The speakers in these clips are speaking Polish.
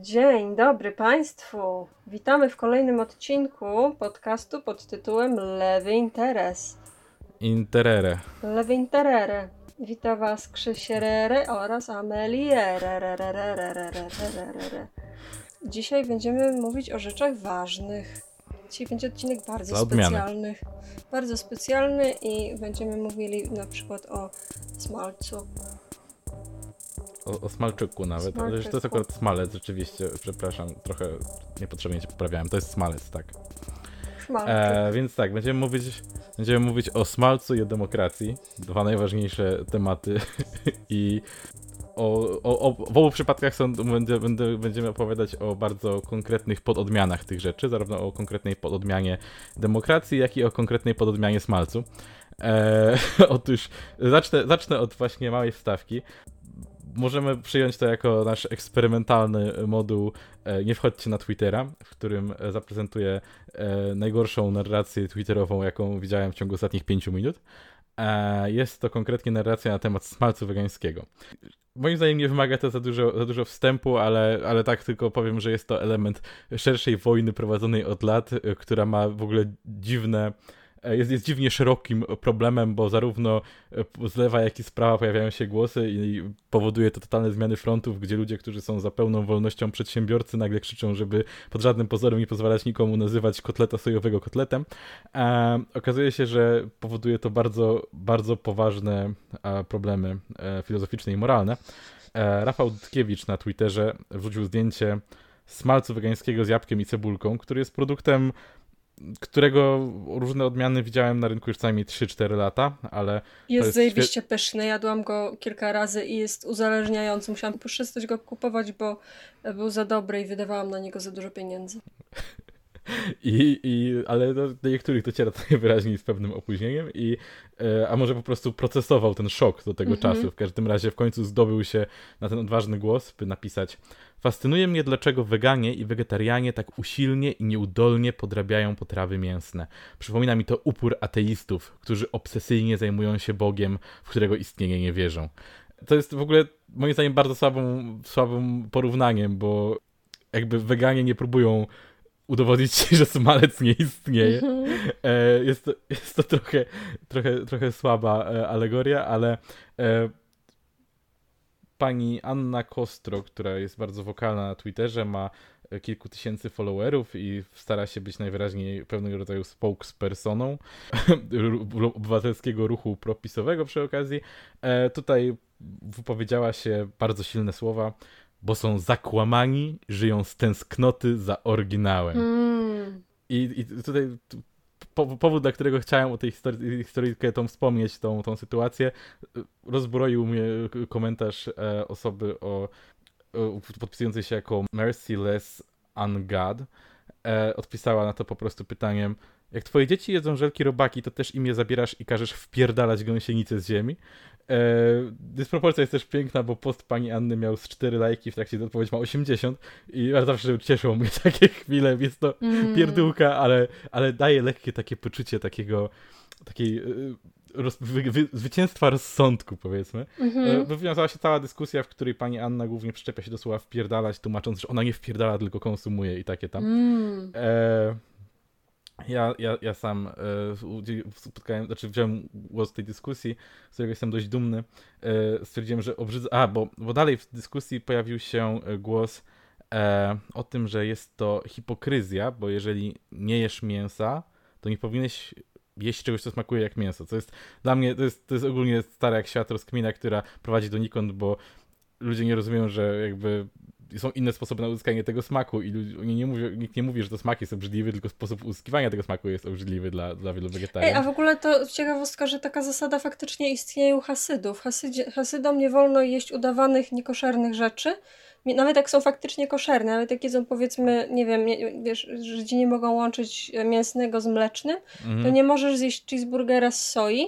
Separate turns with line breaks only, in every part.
Dzień dobry Państwu. Witamy w kolejnym odcinku podcastu pod tytułem Lewy Interes.
Interere.
Lewy Interere. Witam Was Krzysierere oraz Amelierere. Dzisiaj będziemy mówić o rzeczach ważnych. Dzisiaj będzie odcinek bardzo specjalny. Bardzo specjalny i będziemy mówili na przykład o smalcu.
O, o smalczyku nawet, ale że to jest
Smalczyku.
akurat smalec rzeczywiście, przepraszam, trochę niepotrzebnie cię poprawiałem, to jest smalec, tak. E, więc tak, będziemy mówić, będziemy mówić o smalcu i o demokracji, dwa najważniejsze tematy i o, o, o, w obu przypadkach są, będę, będę, będziemy opowiadać o bardzo konkretnych pododmianach tych rzeczy, zarówno o konkretnej pododmianie demokracji, jak i o konkretnej pododmianie smalcu. E, otóż zacznę, zacznę od właśnie małej wstawki. Możemy przyjąć to jako nasz eksperymentalny moduł e, Nie wchodźcie na Twittera, w którym zaprezentuję e, najgorszą narrację twitterową, jaką widziałem w ciągu ostatnich pięciu minut. E, Jest to konkretnie narracja na temat smalcu wegańskiego. Moim zdaniem nie wymaga to za dużo, za dużo wstępu, ale, ale tak tylko powiem, że jest to element szerszej wojny prowadzonej od lat, która ma w ogóle dziwne, jest, jest dziwnie szerokim problemem, bo zarówno e, z lewa, jak i z prawa pojawiają się głosy i powoduje to totalne zmiany frontów, gdzie ludzie, którzy są za pełną wolnością przedsiębiorcy, nagle krzyczą, żeby pod żadnym pozorem nie pozwalać nikomu nazywać kotleta sojowego kotletem. E, okazuje się, że powoduje to bardzo, bardzo poważne e, problemy e, filozoficzne i moralne. E, Rafał Dutkiewicz na Twitterze wrzucił zdjęcie smalcu wegańskiego z jabłkiem i cebulką, który jest produktem, którego różne odmiany widziałem na rynku już co najmniej 3-4 lata, ale
Jest,
jest
zajebiście pyszny. Jadłam go kilka razy i jest uzależniający. Musiałam przestać go kupować, bo był za dobry i wydawałam na niego za dużo pieniędzy.
I, i, ale do, do niektórych dociera to najwyraźniej z pewnym opóźnieniem, i, e, a może po prostu procesował ten szok do tego
Mhm.
czasu. W każdym razie w końcu zdobył się na ten odważny głos, by napisać Fascynuje mnie, dlaczego weganie i wegetarianie tak usilnie i nieudolnie podrabiają potrawy mięsne. Przypomina mi to upór ateistów, którzy obsesyjnie zajmują się Bogiem, w którego istnienie nie wierzą. To jest w ogóle moim zdaniem bardzo słabą, słabym porównaniem, bo jakby weganie nie próbują udowodnić ci, że smalec nie istnieje. E, jest, to, jest to trochę, trochę, trochę słaba e, alegoria, ale e, pani Anna Kostro, która jest bardzo wokalna na Twitterze, ma e, kilku tysięcy followerów i stara się być najwyraźniej pewnego rodzaju spokespersoną obywatelskiego ruchu propisowego przy okazji. E, tutaj wypowiedziała się bardzo silne słowa, bo są zakłamani, żyją z tęsknoty za oryginałem.
Mm.
I, i tutaj po, powód, dla którego chciałem o tej historii, historyjkę tą wspomnieć, tą, tą sytuację, rozbroił mnie komentarz e, osoby o, o podpisującej się jako Merciless Ungod. E, odpisała na to po prostu pytaniem, jak twoje dzieci jedzą żelki robaki, to też im je zabierasz i każesz wpierdalać gąsienicę z ziemi. E, dysproporcja jest też piękna, bo post pani Anny miał z 4 lajki, w trakcie odpowiedź ma 80 i zawsze cieszą mnie takie chwile, jest to
Mm.
pierdółka, ale, ale daje lekkie takie poczucie takiego, takiej y, roz, wy, wy, zwycięstwa rozsądku, powiedzmy.
Mhm.
E, Wywiązała się cała dyskusja, w której pani Anna głównie przyczepia się do słowa wpierdalać, tłumacząc, że ona nie wpierdala, tylko konsumuje i takie tam.
Mm.
E, ja, ja, ja sam e, spotkałem, znaczy wziąłem głos w tej dyskusji, z którego jestem dość dumny. E, stwierdziłem, że obrzydza. A, bo, bo dalej w dyskusji pojawił się głos e, o tym, że jest to hipokryzja, bo jeżeli nie jesz mięsa, to nie powinieneś jeść czegoś, co smakuje jak mięso. Co jest dla mnie, to jest, to jest ogólnie stara jak świat rozkmina, która prowadzi donikąd, bo ludzie nie rozumieją, że jakby są inne sposoby na uzyskanie tego smaku i oni nie mówią, nikt nie mówi, że to smak jest obrzydliwy, tylko sposób uzyskiwania tego smaku jest obrzydliwy dla, dla wielu
Ej,
wegetarianów.
a w ogóle to ciekawostka, że taka zasada faktycznie istnieje u Hasydów. Hasydzie, Hasydom nie wolno jeść udawanych, niekoszernych rzeczy, nawet jak są faktycznie koszerne, nawet jak jedzą powiedzmy, nie wiem, nie, wiesz, Żydzi nie mogą łączyć mięsnego z mlecznym,
Mhm.
to nie możesz zjeść cheeseburgera z soi,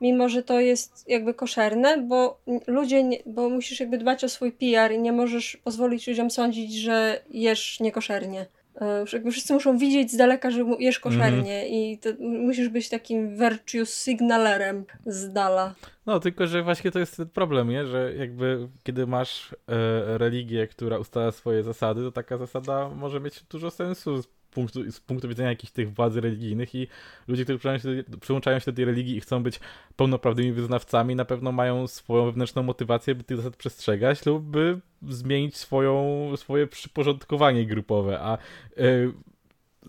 mimo że to jest jakby koszerne, bo ludzie, nie, bo musisz jakby dbać o swój PR i nie możesz pozwolić ludziom sądzić, że jesz niekoszernie. E, jakby wszyscy muszą widzieć z daleka, że jesz koszernie mm. i musisz być takim virtuous signalerem z dala.
No, tylko że właśnie to jest ten problem, nie? że jakby kiedy masz e, religię, która ustala swoje zasady, to taka zasada może mieć dużo sensu punktu, z punktu widzenia jakichś tych władzy religijnych i ludzie, którzy przyłączają się, przyłączają się do tej religii i chcą być pełnoprawnymi wyznawcami, na pewno mają swoją wewnętrzną motywację, by tych zasad przestrzegać lub by zmienić swoją, swoje przyporządkowanie grupowe, a yy,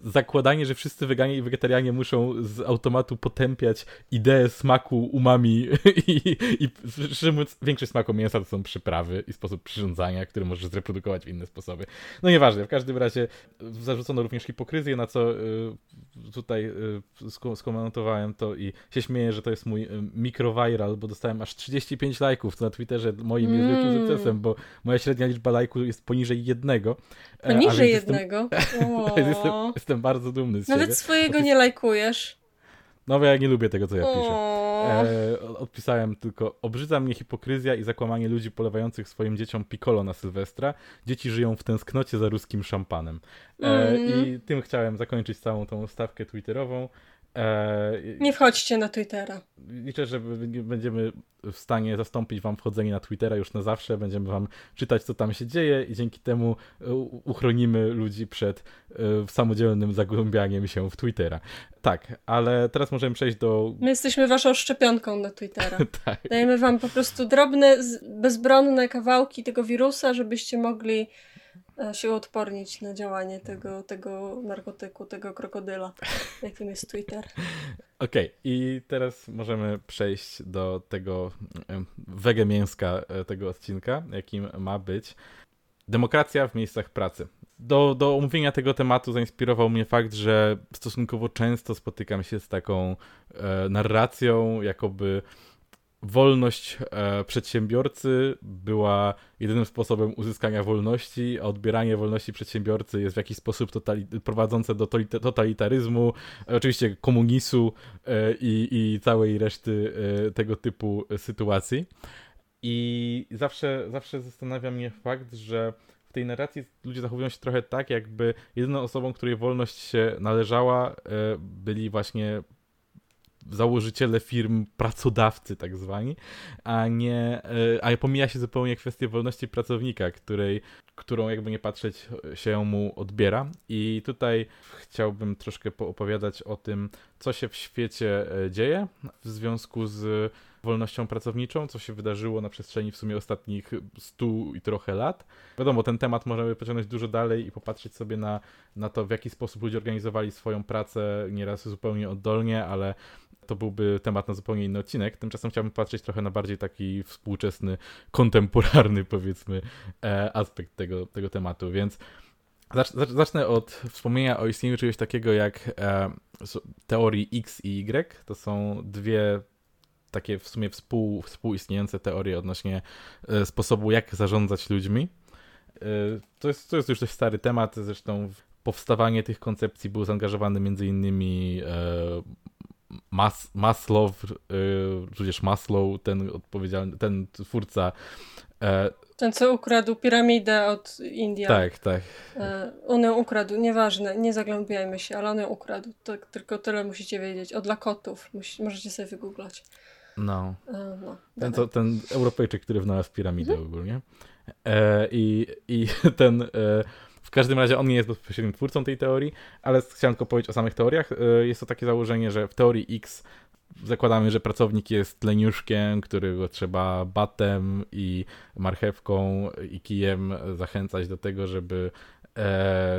zakładanie, że wszyscy weganie i wegetarianie muszą z automatu potępiać ideę smaku umami i, i szczerze mówiąc, większość smaku mięsa to są przyprawy i sposób przyrządzania, który możesz zreprodukować w inne sposoby. No nieważne, w każdym razie zarzucono również hipokryzję, na co y, tutaj y, skomentowałem to i się śmieję, że to jest mój y, mikroviral, bo dostałem aż 35 lajków, co na Twitterze moim mm. jest wielkim sukcesem, bo moja średnia liczba lajków jest poniżej jednego.
Poniżej jednego?
Jestem, jestem bardzo dumny z
Nawet
siebie.
swojego nie lajkujesz.
No ja nie lubię tego, co ja piszę. E, odpisałem tylko, obrzydza mnie hipokryzja i zakłamanie ludzi polewających swoim dzieciom piccolo na Sylwestra. Dzieci żyją w tęsknocie za ruskim szampanem. E, mm. I tym chciałem zakończyć całą tą stawkę twitterową.
E, nie wchodźcie na Twittera.
Liczę, że będziemy w stanie zastąpić wam wchodzenie na Twittera już na zawsze. Będziemy wam czytać, co tam się dzieje i dzięki temu e, uchronimy ludzi przed e, samodzielnym zagłębianiem się w Twittera. Tak, ale teraz możemy przejść do...
My jesteśmy waszą szczepionką na Twittera. tak. Dajemy wam po prostu drobne, bezbronne kawałki tego wirusa, żebyście mogli się odpornić na działanie tego, tego narkotyku, tego krokodyla, jakim jest Twitter.
Okej, okay. i teraz możemy przejść do tego wege mięska e, tego odcinka, jakim ma być demokracja w miejscach pracy. Do, do omówienia tego tematu zainspirował mnie fakt, że stosunkowo często spotykam się z taką e, narracją, jakoby wolność e, przedsiębiorcy była jedynym sposobem uzyskania wolności, a odbieranie wolności przedsiębiorcy jest w jakiś sposób prowadzące do totalitaryzmu, oczywiście komunizmu e, i, i całej reszty e, tego typu sytuacji. I zawsze, zawsze zastanawia mnie fakt, że w tej narracji ludzie zachowują się trochę tak, jakby jedyną osobą, której wolność się należała, e, byli właśnie założyciele firm, pracodawcy tak zwani, a nie, e, a pomija się zupełnie kwestię wolności pracownika, której, którą jakby nie patrzeć się mu odbiera. I tutaj chciałbym troszkę poopowiadać o tym, co się w świecie e, dzieje w związku z wolnością pracowniczą, co się wydarzyło na przestrzeni w sumie ostatnich stu i trochę lat. Wiadomo, ten temat możemy pociągnąć dużo dalej i popatrzeć sobie na, na to, w jaki sposób ludzie organizowali swoją pracę, nieraz zupełnie oddolnie, ale to byłby temat na zupełnie inny odcinek. Tymczasem chciałbym patrzeć trochę na bardziej taki współczesny, kontemporalny, powiedzmy, e, aspekt tego, tego tematu, więc zacznę od wspomnienia o istnieniu czegoś takiego jak e, teorii X i Y. To są dwie takie w sumie współ, współistniejące teorie odnośnie e, sposobu, jak zarządzać ludźmi. To jest, to jest już dość stary temat, zresztą powstawanie tych koncepcji był zaangażowany między innymi Mas, Maslow, tudzież Maslow, ten odpowiedzialny, ten twórca.
E, ten, co ukradł piramidę od Indian.
Tak, tak.
E, on ją ukradł, nieważne, nie zagłębiajmy się, ale on ją ukradł. Tak, tylko tyle musicie wiedzieć. Od lakotów. Musi, możecie sobie wygooglać.
No. E, no ten, co, ten Europejczyk, który wynalazł piramidę mhm. ogólnie. E, I i ten... E, w każdym razie on nie jest bezpośrednim twórcą tej teorii, ale chciałem tylko powiedzieć o samych teoriach. E, jest to takie założenie, że w teorii X zakładamy, że pracownik jest leniuszkiem, którego trzeba batem i marchewką i kijem zachęcać do tego, żeby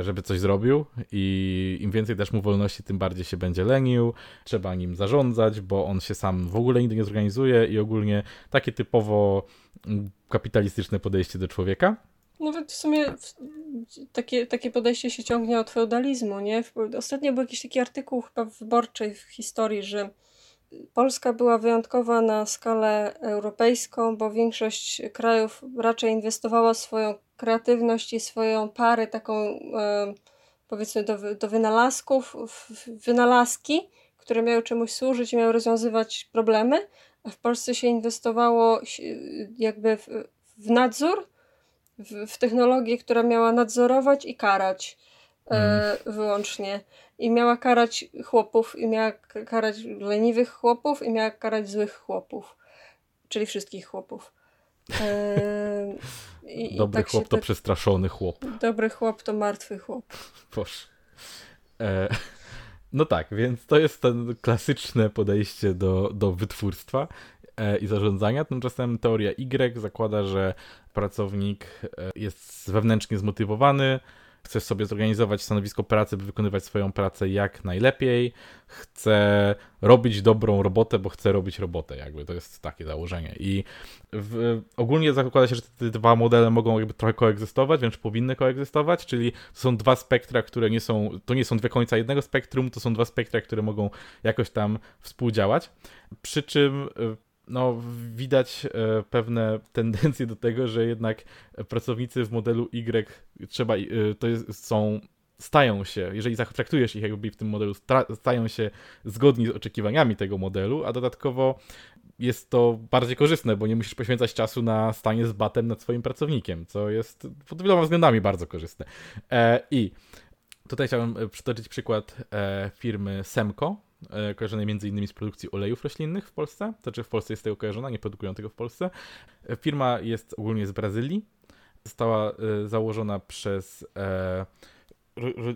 żeby coś zrobił i im więcej dasz mu wolności, tym bardziej się będzie lenił, trzeba nim zarządzać, bo on się sam w ogóle nigdy nie zorganizuje i ogólnie takie typowo kapitalistyczne podejście do człowieka.
Nawet w sumie takie, takie podejście się ciągnie od feudalizmu, nie? Ostatnio był jakiś taki artykuł chyba Wyborczej w historii, że Polska była wyjątkowa na skalę europejską, bo większość krajów raczej inwestowała swoją kreatywność i swoją parę taką e, powiedzmy do, do wynalazków, w wynalazki, które miały czemuś służyć i miały rozwiązywać problemy, a w Polsce się inwestowało jakby w, w nadzór w, w technologię, która miała nadzorować i karać. mm. wyłącznie. I miała karać chłopów, i miała karać leniwych chłopów, i miała karać złych chłopów. Czyli wszystkich chłopów.
E, i, Dobry i tak chłop to tak... przestraszony chłop.
Dobry chłop to martwy chłop.
Boże. E, no tak, więc to jest ten klasyczne podejście do, do wytwórstwa e, i zarządzania. Tymczasem teoria Y zakłada, że pracownik e, jest wewnętrznie zmotywowany, chcesz sobie zorganizować stanowisko pracy, by wykonywać swoją pracę jak najlepiej, chce robić dobrą robotę, bo chce robić robotę, jakby to jest takie założenie. I w, ogólnie zakłada się, że te dwa modele mogą jakby trochę koegzystować, wręcz powinny koegzystować, czyli to są dwa spektra, które nie są, to nie są dwie końca jednego spektrum, to są dwa spektra, które mogą jakoś tam współdziałać. Przy czym no, widać e, pewne tendencje do tego, że jednak pracownicy w modelu Y trzeba, e, to jest, są, stają się, jeżeli zatraktujesz ich jakby w tym modelu, stają się zgodni z oczekiwaniami tego modelu, a dodatkowo jest to bardziej korzystne, bo nie musisz poświęcać czasu na stanie z batem nad swoim pracownikiem, co jest pod wieloma względami bardzo korzystne. E, I tutaj chciałem przytoczyć przykład firmy Semco, kojarzonej między innymi z produkcji olejów roślinnych w Polsce. Znaczy w Polsce jest tego kojarzona, nie produkują tego w Polsce. E, firma jest ogólnie z Brazylii. Została e, założona przez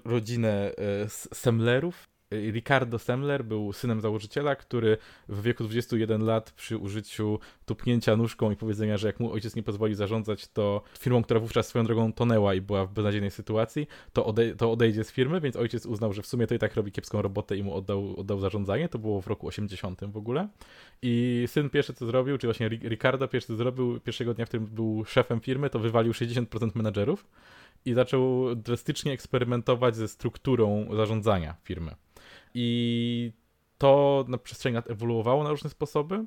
rodzinę Semlerów Ricardo Semler był synem założyciela, który w wieku 21 lat przy użyciu tupnięcia nóżką i powiedzenia, że jak mu ojciec nie pozwoli zarządzać, to firmą, która wówczas swoją drogą tonęła i była w beznadziejnej sytuacji, to, to odejdzie z firmy, więc ojciec uznał, że w sumie to i tak robi kiepską robotę i mu oddał, oddał zarządzanie. To było w roku 80 w ogóle. I syn pierwszy co zrobił, czy właśnie Ricardo pierwszy co zrobił, pierwszego dnia, w którym był szefem firmy, to wywalił 60% menadżerów i zaczął drastycznie eksperymentować ze strukturą zarządzania firmy. I to na przestrzeni lat ewoluowało na różne sposoby.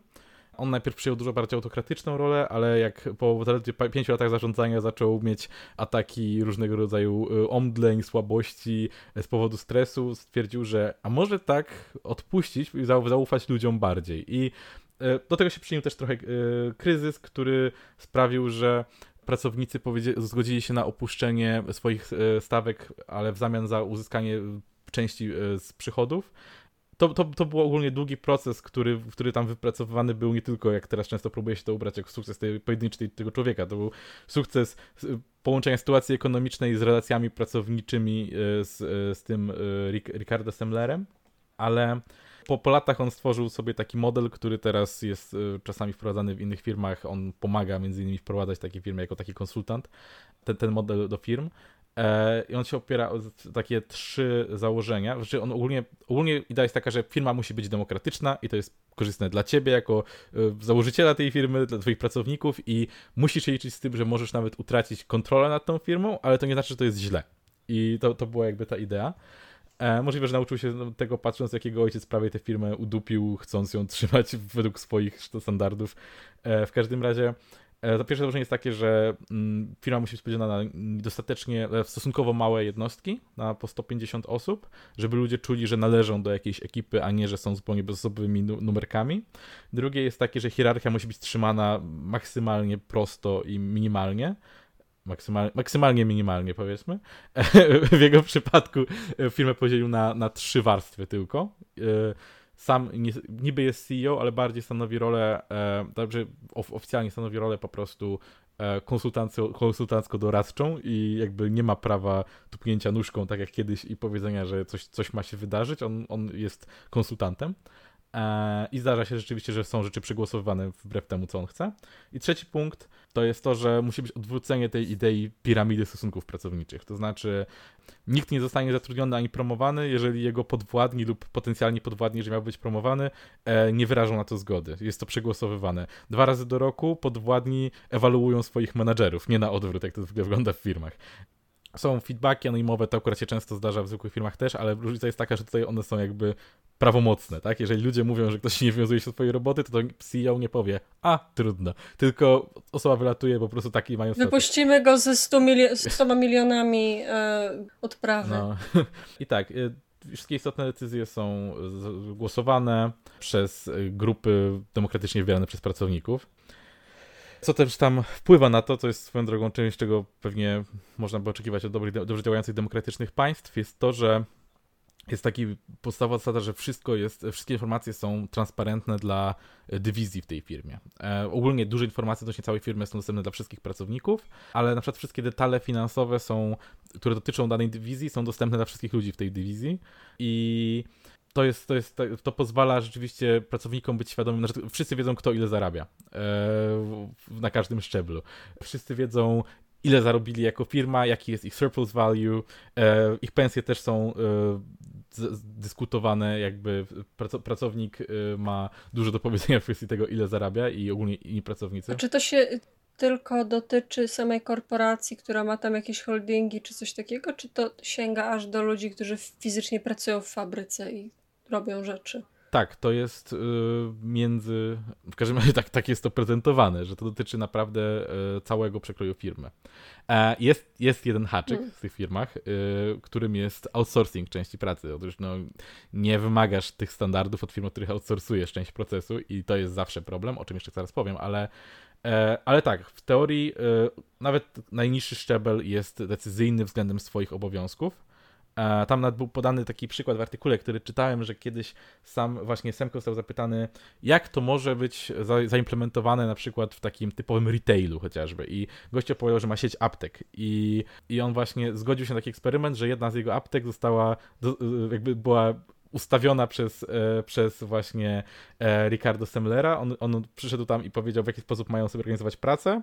On najpierw przyjął dużo bardziej autokratyczną rolę, ale jak po zaledwie pięciu latach zarządzania zaczął mieć ataki różnego rodzaju y, omdleń, słabości z powodu stresu, stwierdził, że a może tak odpuścić i zaufać ludziom bardziej. I y, do tego się przyczynił też trochę y, kryzys, który sprawił, że pracownicy zgodzili się na opuszczenie swoich stawek, ale w zamian za uzyskanie części e, z przychodów. To, to, to był ogólnie długi proces, który, który tam wypracowywany był nie tylko, jak teraz często próbuje się to ubrać, jak sukces tej pojedynczej tego człowieka. To był sukces połączenia sytuacji ekonomicznej z relacjami pracowniczymi e, z, e, z tym Ricardo Semlerem, ale po, po latach on stworzył sobie taki model, który teraz jest czasami wprowadzany w innych firmach. On pomaga między innymi wprowadzać takie firmy jako taki konsultant, ten, ten model do firm. E, I on się opiera o takie trzy założenia. Znaczy on ogólnie, ogólnie idea jest taka, że firma musi być demokratyczna i to jest korzystne dla ciebie jako e, założyciela tej firmy, dla twoich pracowników i musisz się liczyć z tym, że możesz nawet utracić kontrolę nad tą firmą, ale to nie znaczy, że to jest źle. I to, to była jakby ta idea. E, możliwe, że nauczył się tego patrząc, jakiego ojciec prawie tę firmę udupił, chcąc ją trzymać według swoich standardów. E, w każdym razie to pierwsze założenie jest takie, że mm, firma musi być podzielona na dostatecznie, e, stosunkowo małe jednostki, na po 150 osób, żeby ludzie czuli, że należą do jakiejś ekipy, a nie, że są zupełnie bezosobowymi numerkami. Drugie jest takie, że hierarchia musi być trzymana maksymalnie prosto i minimalnie. Maksymal, maksymalnie minimalnie powiedzmy. w jego przypadku e, firmę podzielił na, na trzy warstwy tylko sam nie, niby jest CEO, ale bardziej stanowi rolę, e, dobrze, of, oficjalnie stanowi rolę po prostu e, konsultancko-doradczą i jakby nie ma prawa tupnięcia nóżką, tak jak kiedyś i powiedzenia, że coś, coś ma się wydarzyć. On, on jest konsultantem. E, I zdarza się rzeczywiście, że są rzeczy przegłosowywane wbrew temu, co on chce. I trzeci punkt to jest to, że musi być odwrócenie tej idei piramidy stosunków pracowniczych. To znaczy, nikt nie zostanie zatrudniony ani promowany, jeżeli jego podwładni lub potencjalni podwładni, że miał być promowany, e, nie wyrażą na to zgody. Jest to przegłosowywane. Dwa razy do roku podwładni ewaluują swoich menadżerów, nie na odwrót, jak to wygląda w firmach. Są feedbacki anonimowe, to akurat się często zdarza w zwykłych firmach też, ale różnica jest taka, że tutaj one są jakby prawomocne, tak? Jeżeli ludzie mówią, że ktoś nie wiązuje się do swojej roboty, to, to CEO nie powie, a trudno, tylko osoba wylatuje po prostu taki mają
Wypuścimy go ze 100, milio 100 milionami e, odprawy. No.
I tak, e, wszystkie istotne decyzje są głosowane przez grupy demokratycznie wybierane przez pracowników. Co też tam wpływa na to, co jest swoją drogą czymś, czego pewnie można by oczekiwać od dobrych, dobrze działających demokratycznych państw, jest to, że jest taki podstawowa zasada, że wszystko jest, wszystkie informacje są transparentne dla dywizji w tej firmie. E, ogólnie duże informacje odnośnie całej firmy są dostępne dla wszystkich pracowników, ale na przykład wszystkie detale finansowe są, które dotyczą danej dywizji, są dostępne dla wszystkich ludzi w tej dywizji i to jest, to jest, to pozwala rzeczywiście pracownikom być świadomym, że wszyscy wiedzą, kto ile zarabia e, na każdym szczeblu. Wszyscy wiedzą, ile zarobili jako firma, jaki jest ich surplus value, e, ich pensje też są dyskutowane, jakby pracownik ma dużo do powiedzenia w kwestii tego, ile zarabia i ogólnie inni pracownicy.
A czy to się tylko dotyczy samej korporacji, która ma tam jakieś holdingi czy coś takiego, czy to sięga aż do ludzi, którzy fizycznie pracują w fabryce i robią rzeczy.
Tak, to jest y, między. W każdym razie tak, tak jest to prezentowane, że to dotyczy naprawdę y, całego przekroju firmy. E, jest, jest jeden haczyk mm. w tych firmach, y, którym jest outsourcing części pracy. Otóż no, nie wymagasz tych standardów od firm, od których outsourcujesz część procesu, i to jest zawsze problem, o czym jeszcze zaraz powiem, ale. E, ale tak, w teorii nawet najniższy szczebel jest decyzyjny względem swoich obowiązków. Tam nawet był podany taki przykład w artykule, który czytałem, że kiedyś sam właśnie Semko został zapytany, jak to może być za, zaimplementowane na przykład w takim typowym retailu chociażby. I gość opowiadał, że ma sieć aptek. I, I on właśnie zgodził się na taki eksperyment, że jedna z jego aptek została, jakby była ustawiona przez, e, przez właśnie e, Ricardo Semlera. On, on przyszedł tam i powiedział, w jaki sposób mają sobie organizować pracę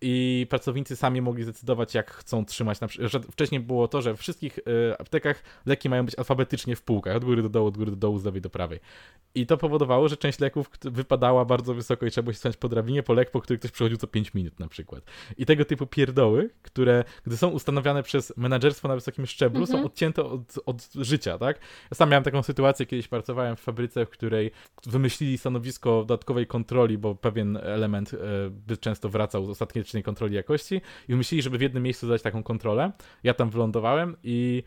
i pracownicy sami mogli zdecydować, jak chcą trzymać. Na że wcześniej było to, że w wszystkich y, aptekach leki mają być alfabetycznie w półkach, od góry do dołu, od góry do dołu, z lewej do prawej. I to powodowało, że część leków wypadała bardzo wysoko i trzeba było się stać po drabinie, po lek, po który ktoś przychodził co 5 minut na przykład. I tego typu pierdoły, które, gdy są ustanawiane przez menadżerstwo na wysokim szczeblu, są mhm. odcięte od, od życia, tak? Ja sam miałem taką sytuację, kiedyś pracowałem w fabryce, w której wymyślili stanowisko dodatkowej kontroli, bo pewien element y, by często wracał z ostatniej kontroli jakości i myśleli, żeby w jednym miejscu zadać taką kontrolę. Ja tam wylądowałem i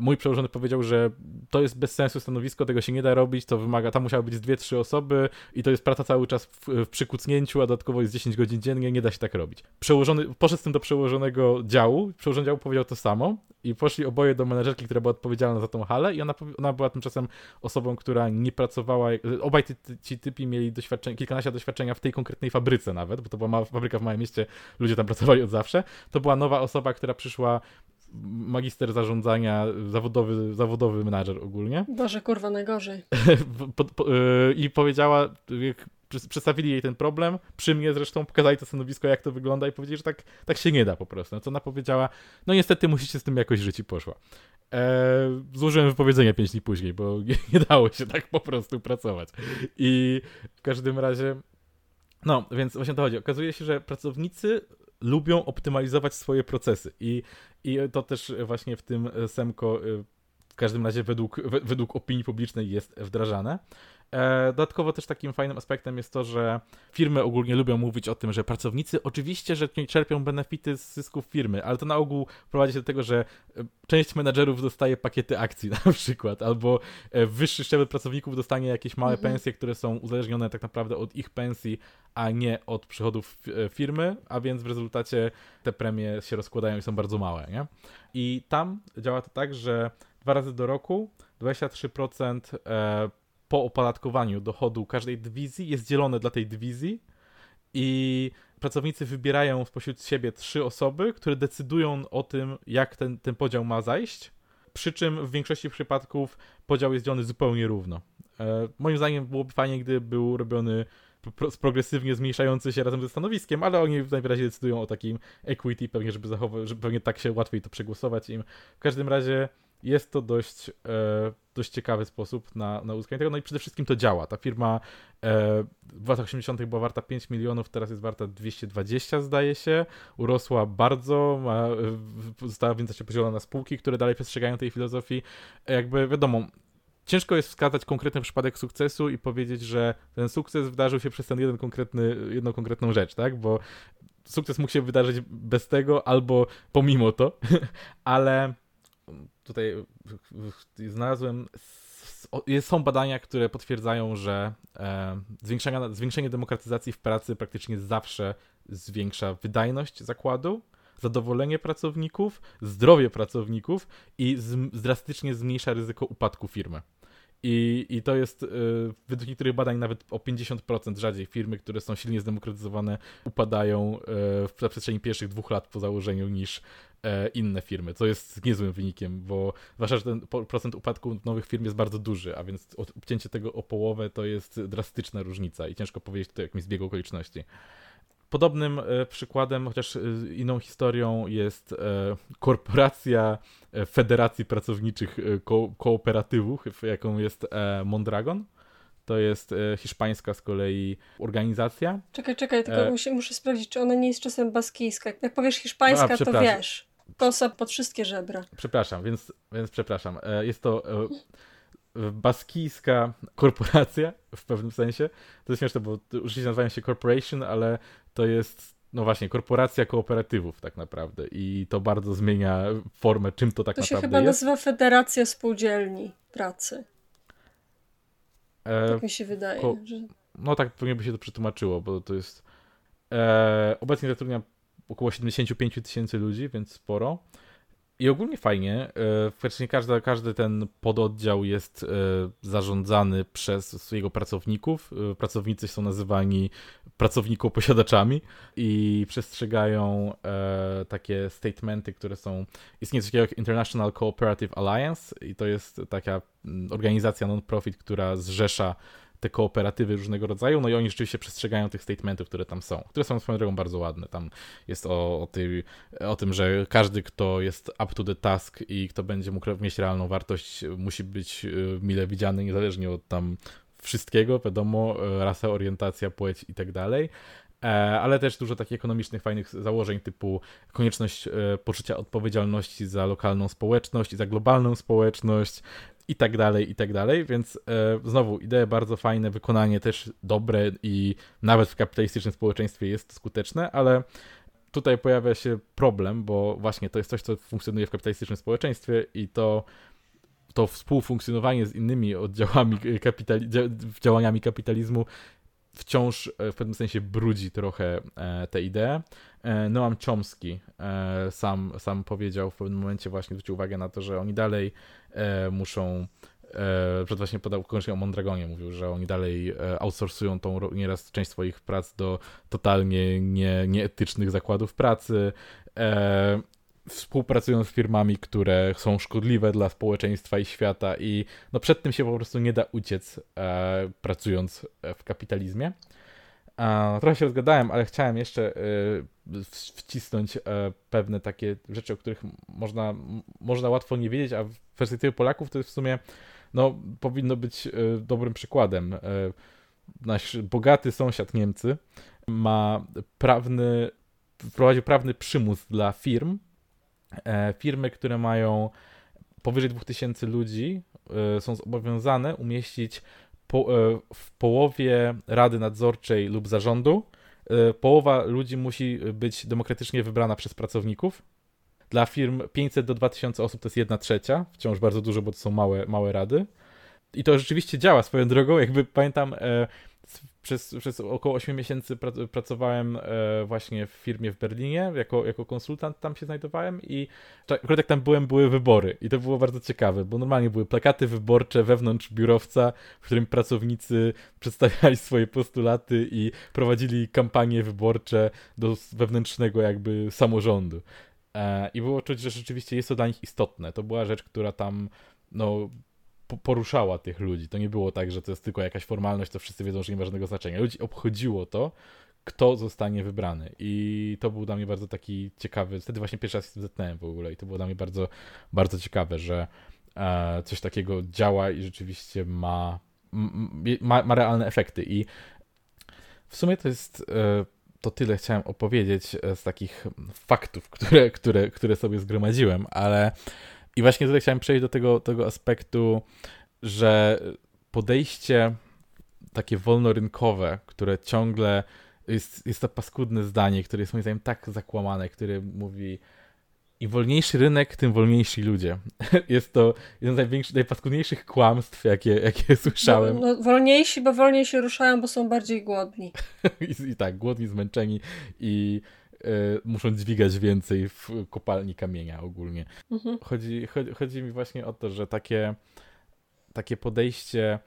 mój przełożony powiedział, że to jest bez sensu stanowisko, tego się nie da robić, to wymaga, tam musiały być z dwie, trzy osoby i to jest praca cały czas w, w przykucnięciu, a dodatkowo jest 10 godzin dziennie, nie da się tak robić. Przełożony, poszedł z tym do przełożonego działu, przełożony działu powiedział to samo i poszli oboje do menedżerki, która była odpowiedzialna za tą halę i ona, ona była tymczasem osobą, która nie pracowała, obaj ty, ci typi mieli doświadczenie, kilkanaście doświadczenia w tej konkretnej fabryce nawet, bo to była fabryka w małym mieście, ludzie tam pracowali od zawsze, to była nowa osoba, która przyszła magister zarządzania, zawodowy, zawodowy menadżer ogólnie.
Boże, kurwa, najgorzej.
yy, I powiedziała, jak przedstawili jej ten problem, przy mnie zresztą pokazali to stanowisko, jak to wygląda i powiedzieli, że tak, tak się nie da po prostu. No, co ona powiedziała, no niestety musicie z tym jakoś żyć i poszła. Eee, złożyłem wypowiedzenie pięć dni później, bo nie, nie dało się tak po prostu pracować. I w każdym razie no, więc właśnie to chodzi. Okazuje się, że pracownicy lubią optymalizować swoje procesy i, i to też właśnie w tym Semko w każdym razie według, według opinii publicznej jest wdrażane. E, dodatkowo też takim fajnym aspektem jest to, że firmy ogólnie lubią mówić o tym, że pracownicy oczywiście, że czerpią benefity z zysków firmy, ale to na ogół prowadzi się do tego, że e, część menadżerów dostaje pakiety akcji na przykład, albo e, wyższy szczebel pracowników dostanie jakieś małe mhm. pensje, które są uzależnione tak naprawdę od ich pensji, a nie od przychodów firmy, a więc w rezultacie te premie się rozkładają i są bardzo małe, nie? I tam działa to tak, że dwa razy do roku 23% po opodatkowaniu dochodu każdej dywizji jest dzielone dla tej dywizji i pracownicy wybierają spośród siebie trzy osoby, które decydują o tym, jak ten, ten podział ma zajść, przy czym w większości przypadków podział jest dzielony zupełnie równo. E, moim zdaniem byłoby fajnie, gdyby był robiony progresywnie zmniejszający się razem ze stanowiskiem, ale oni najwyraźniej decydują o takim equity, pewnie, żeby zachować, żeby pewnie tak się łatwiej to przegłosować im. W każdym razie jest to dość, e, dość ciekawy sposób na, na uzyskanie tego. No i przede wszystkim to działa. Ta firma e, w latach 80. była warta 5 milionów, teraz jest warta 220, zdaje się. Urosła bardzo, ma, została więc podzielona na spółki, które dalej przestrzegają tej filozofii. E, jakby wiadomo, ciężko jest wskazać konkretny przypadek sukcesu i powiedzieć, że ten sukces wydarzył się przez ten jeden konkretny, jedną konkretną rzecz, tak? Bo sukces mógł się wydarzyć bez tego albo pomimo to, ale tutaj znalazłem są badania, które potwierdzają, że e, zwiększenie demokratyzacji w pracy praktycznie zawsze zwiększa wydajność zakładu, zadowolenie pracowników, zdrowie pracowników i z, drastycznie zmniejsza ryzyko upadku firmy. I, I to jest y, według niektórych badań nawet o 50% rzadziej firmy, które są silnie zdemokratyzowane, upadają y, w przestrzeni pierwszych dwóch lat po założeniu niż e, inne firmy, co jest niezłym wynikiem, bo zwłaszcza, że ten procent upadku nowych firm jest bardzo duży, a więc obcięcie tego o połowę to jest drastyczna różnica i ciężko powiedzieć to jakimś zbiegu okoliczności. Podobnym e, przykładem, chociaż e, inną historią, jest e, korporacja Federacji Pracowniczych Ko Kooperatywów, jaką jest Mondragon. To jest hiszpańska z kolei organizacja.
Czekaj, czekaj, tylko e... muszę, muszę sprawdzić, czy ona nie jest czasem baskijska. Jak powiesz hiszpańska, A, to wiesz. Kosa pod wszystkie żebra.
Przepraszam, więc, więc przepraszam. Jest to baskijska korporacja w pewnym sensie. To jest śmieszne, bo oczywiście nazywają się corporation, ale to jest no właśnie, korporacja kooperatywów tak naprawdę i to bardzo zmienia formę, czym to tak
to
naprawdę
jest. To się chyba nazywa Federacja Spółdzielni Pracy. E, tak mi się wydaje. Ko- że...
No tak pewnie by się to przetłumaczyło, bo to jest e, obecnie zatrudnia około 75 tysięcy ludzi, więc sporo. I ogólnie fajnie. E, faktycznie każdy, każdy ten pododdział jest e, zarządzany przez swojego pracowników. E, pracownicy są nazywani pracownikoposiadaczami i przestrzegają takie statementy, które są. Istnieje coś takiego jak International Cooperative Alliance i to jest taka mm, organizacja non-profit, która zrzesza te kooperatywy różnego rodzaju, no i oni rzeczywiście przestrzegają tych statementów, które tam są, które są swoją drogą bardzo ładne. Tam jest o, o, o tym, że każdy, kto jest up to the task i kto będzie mógł mieć realną wartość, musi być y, mile widziany, niezależnie od tam wszystkiego, wiadomo, y, rasa, orientacja, płeć i tak dalej e, ale też dużo takich ekonomicznych, fajnych założeń, typu konieczność y, poczucia odpowiedzialności za lokalną społeczność i za globalną społeczność, i tak dalej, i tak dalej, więc e, znowu idee bardzo fajne, wykonanie też dobre i nawet w kapitalistycznym społeczeństwie jest skuteczne, ale tutaj pojawia się problem, bo właśnie to jest coś, co funkcjonuje w kapitalistycznym społeczeństwie i to to współfunkcjonowanie z innymi oddziałami kapitali działaniami kapitalizmu wciąż e, w pewnym sensie brudzi trochę e, te idee. E, Noam Chomsky sam, sam powiedział w pewnym momencie właśnie, zwrócił uwagę na to, że oni dalej muszą przed właśnie podał koniecznie o Mondragonie, mówił, że oni dalej outsourcują tą nieraz część swoich prac do totalnie nie, nieetycznych zakładów pracy współpracują z firmami, które są szkodliwe dla społeczeństwa i świata i no przed tym się po prostu nie da uciec e, pracując w kapitalizmie. E, trochę się rozgadałem, ale chciałem jeszcze e, wcisnąć e, pewne takie rzeczy, o których można, można łatwo nie wiedzieć, a w perspektywie Polaków to jest w sumie no, powinno być e, dobrym przykładem. E, nasz bogaty sąsiad Niemcy ma prawny, wprowadził prawny przymus dla firm, E, firmy, które mają powyżej 2000 ludzi, e, są zobowiązane umieścić po, e, w połowie rady nadzorczej lub zarządu. Połowa ludzi musi być demokratycznie wybrana przez pracowników. Dla firm 500 do 2000 osób to jest 1 trzecia, wciąż bardzo dużo, bo to są małe, małe rady. I to rzeczywiście działa swoją drogą. Jakby pamiętam, przez, przez około 8 miesięcy pracowałem e, właśnie w firmie w Berlinie, jako, jako konsultant tam się znajdowałem i akurat jak tam byłem, były wybory i to było bardzo ciekawe, bo normalnie były plakaty wyborcze wewnątrz biurowca, w którym pracownicy przedstawiali swoje postulaty i prowadzili kampanie wyborcze do wewnętrznego jakby samorządu. E, I było czuć, że rzeczywiście jest to dla nich istotne. To była rzecz, która tam no, poruszała tych ludzi. To nie było tak, że to jest tylko jakaś formalność, to wszyscy wiedzą, że nie ma żadnego znaczenia. Ludzi obchodziło to, kto zostanie wybrany. I to był dla mnie bardzo taki ciekawy. Wtedy właśnie pierwszy raz się zetknąłem w ogóle i to było dla mnie bardzo, bardzo ciekawe, że e, coś takiego działa i rzeczywiście ma, ma, ma realne efekty. I w sumie to jest. E, to tyle chciałem opowiedzieć e, z takich faktów, które, które, które sobie zgromadziłem, ale i właśnie tutaj chciałem przejść do tego, tego aspektu, że podejście takie wolnorynkowe, które ciągle jest, jest to paskudne zdanie, które jest moim zdaniem tak zakłamane, które mówi Im wolniejszy rynek, tym wolniejsi ludzie. Jest to jeden z największych, najpaskudniejszych kłamstw, jakie, jakie słyszałem.
No, no, wolniejsi, bo wolniej się ruszają, bo są bardziej głodni.
I, I, tak, głodni, zmęczeni i muszą dźwigać więcej w kopalni kamienia ogólnie. Mhm. Chodzi, chodzi, chodzi mi właśnie o to, że takie, takie podejście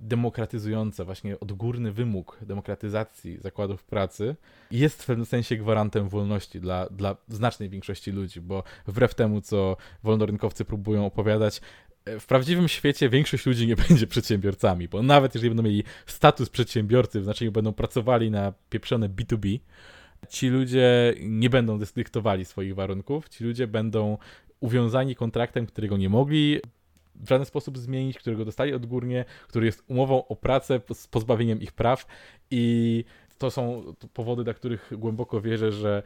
demokratyzujące, właśnie odgórny wymóg demokratyzacji zakładów pracy jest w pewnym sensie gwarantem wolności dla, dla znacznej większości ludzi, bo wbrew temu, co wolnorynkowcy próbują opowiadać, e, w prawdziwym świecie większość ludzi nie będzie przedsiębiorcami, bo nawet jeżeli będą mieli status przedsiębiorcy, w znaczeniu będą pracowali na pieprzone B2B, ci ludzie nie będą dyktowali swoich warunków, ci ludzie będą uwiązani kontraktem, którego nie mogli w żaden sposób zmienić, którego dostali odgórnie, który jest umową o pracę z pozbawieniem ich praw i to są powody, dla których głęboko wierzę, że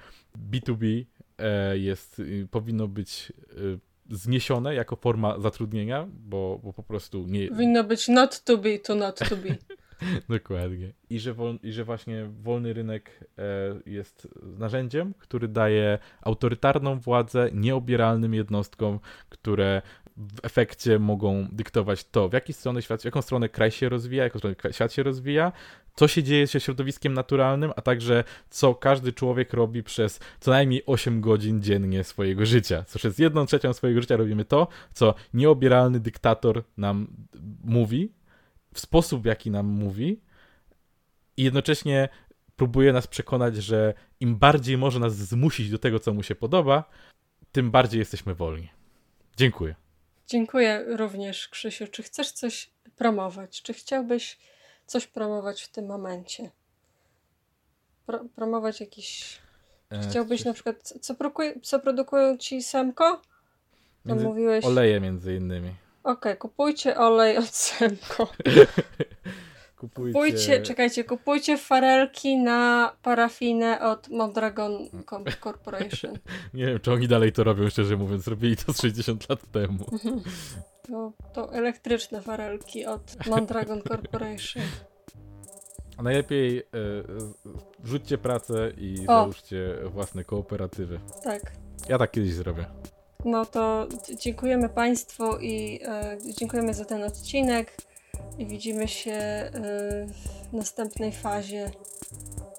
B2B e, jest, y, powinno być y, zniesione jako forma zatrudnienia, bo, bo po prostu nie...
Powinno być not to be to not to be.
Dokładnie. I że, wol, I że właśnie wolny rynek e, jest narzędziem, który daje autorytarną władzę nieobieralnym jednostkom, które w efekcie mogą dyktować to, w jaką stronę świat, w jaką stronę kraj się rozwija, jaką stronę świat się rozwija, co się dzieje ze środowiskiem naturalnym, a także co każdy człowiek robi przez co najmniej 8 godzin dziennie swojego życia. Co przez jedną trzecią swojego życia robimy to, co nieobieralny dyktator nam mówi, w sposób, jaki nam mówi, i jednocześnie próbuje nas przekonać, że im bardziej może nas zmusić do tego, co mu się podoba, tym bardziej jesteśmy wolni. Dziękuję.
Dziękuję również, Krzysiu. Czy chcesz coś promować? Czy chciałbyś coś promować w tym momencie? Pro, promować jakiś. E, chciałbyś coś... na przykład. Co, co produkują ci Semko?
Między... Mówiłeś... Oleje między innymi.
Okej, okay, kupujcie olej od Semko. Kupujcie... kupujcie... czekajcie, kupujcie farelki na parafinę od Mondragon Corporation.
Nie wiem, czy oni dalej to robią, szczerze mówiąc. Robili to 60 lat temu.
To, to elektryczne farelki od Mondragon Corporation.
A najlepiej y, rzućcie pracę i o. załóżcie własne kooperatywy.
Tak.
Ja tak kiedyś zrobię.
No to dziękujemy Państwu i y, dziękujemy za ten odcinek i widzimy się y, w następnej fazie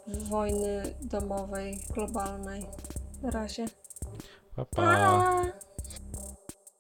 wojny domowej, globalnej. Na razie.
Pa, pa. pa.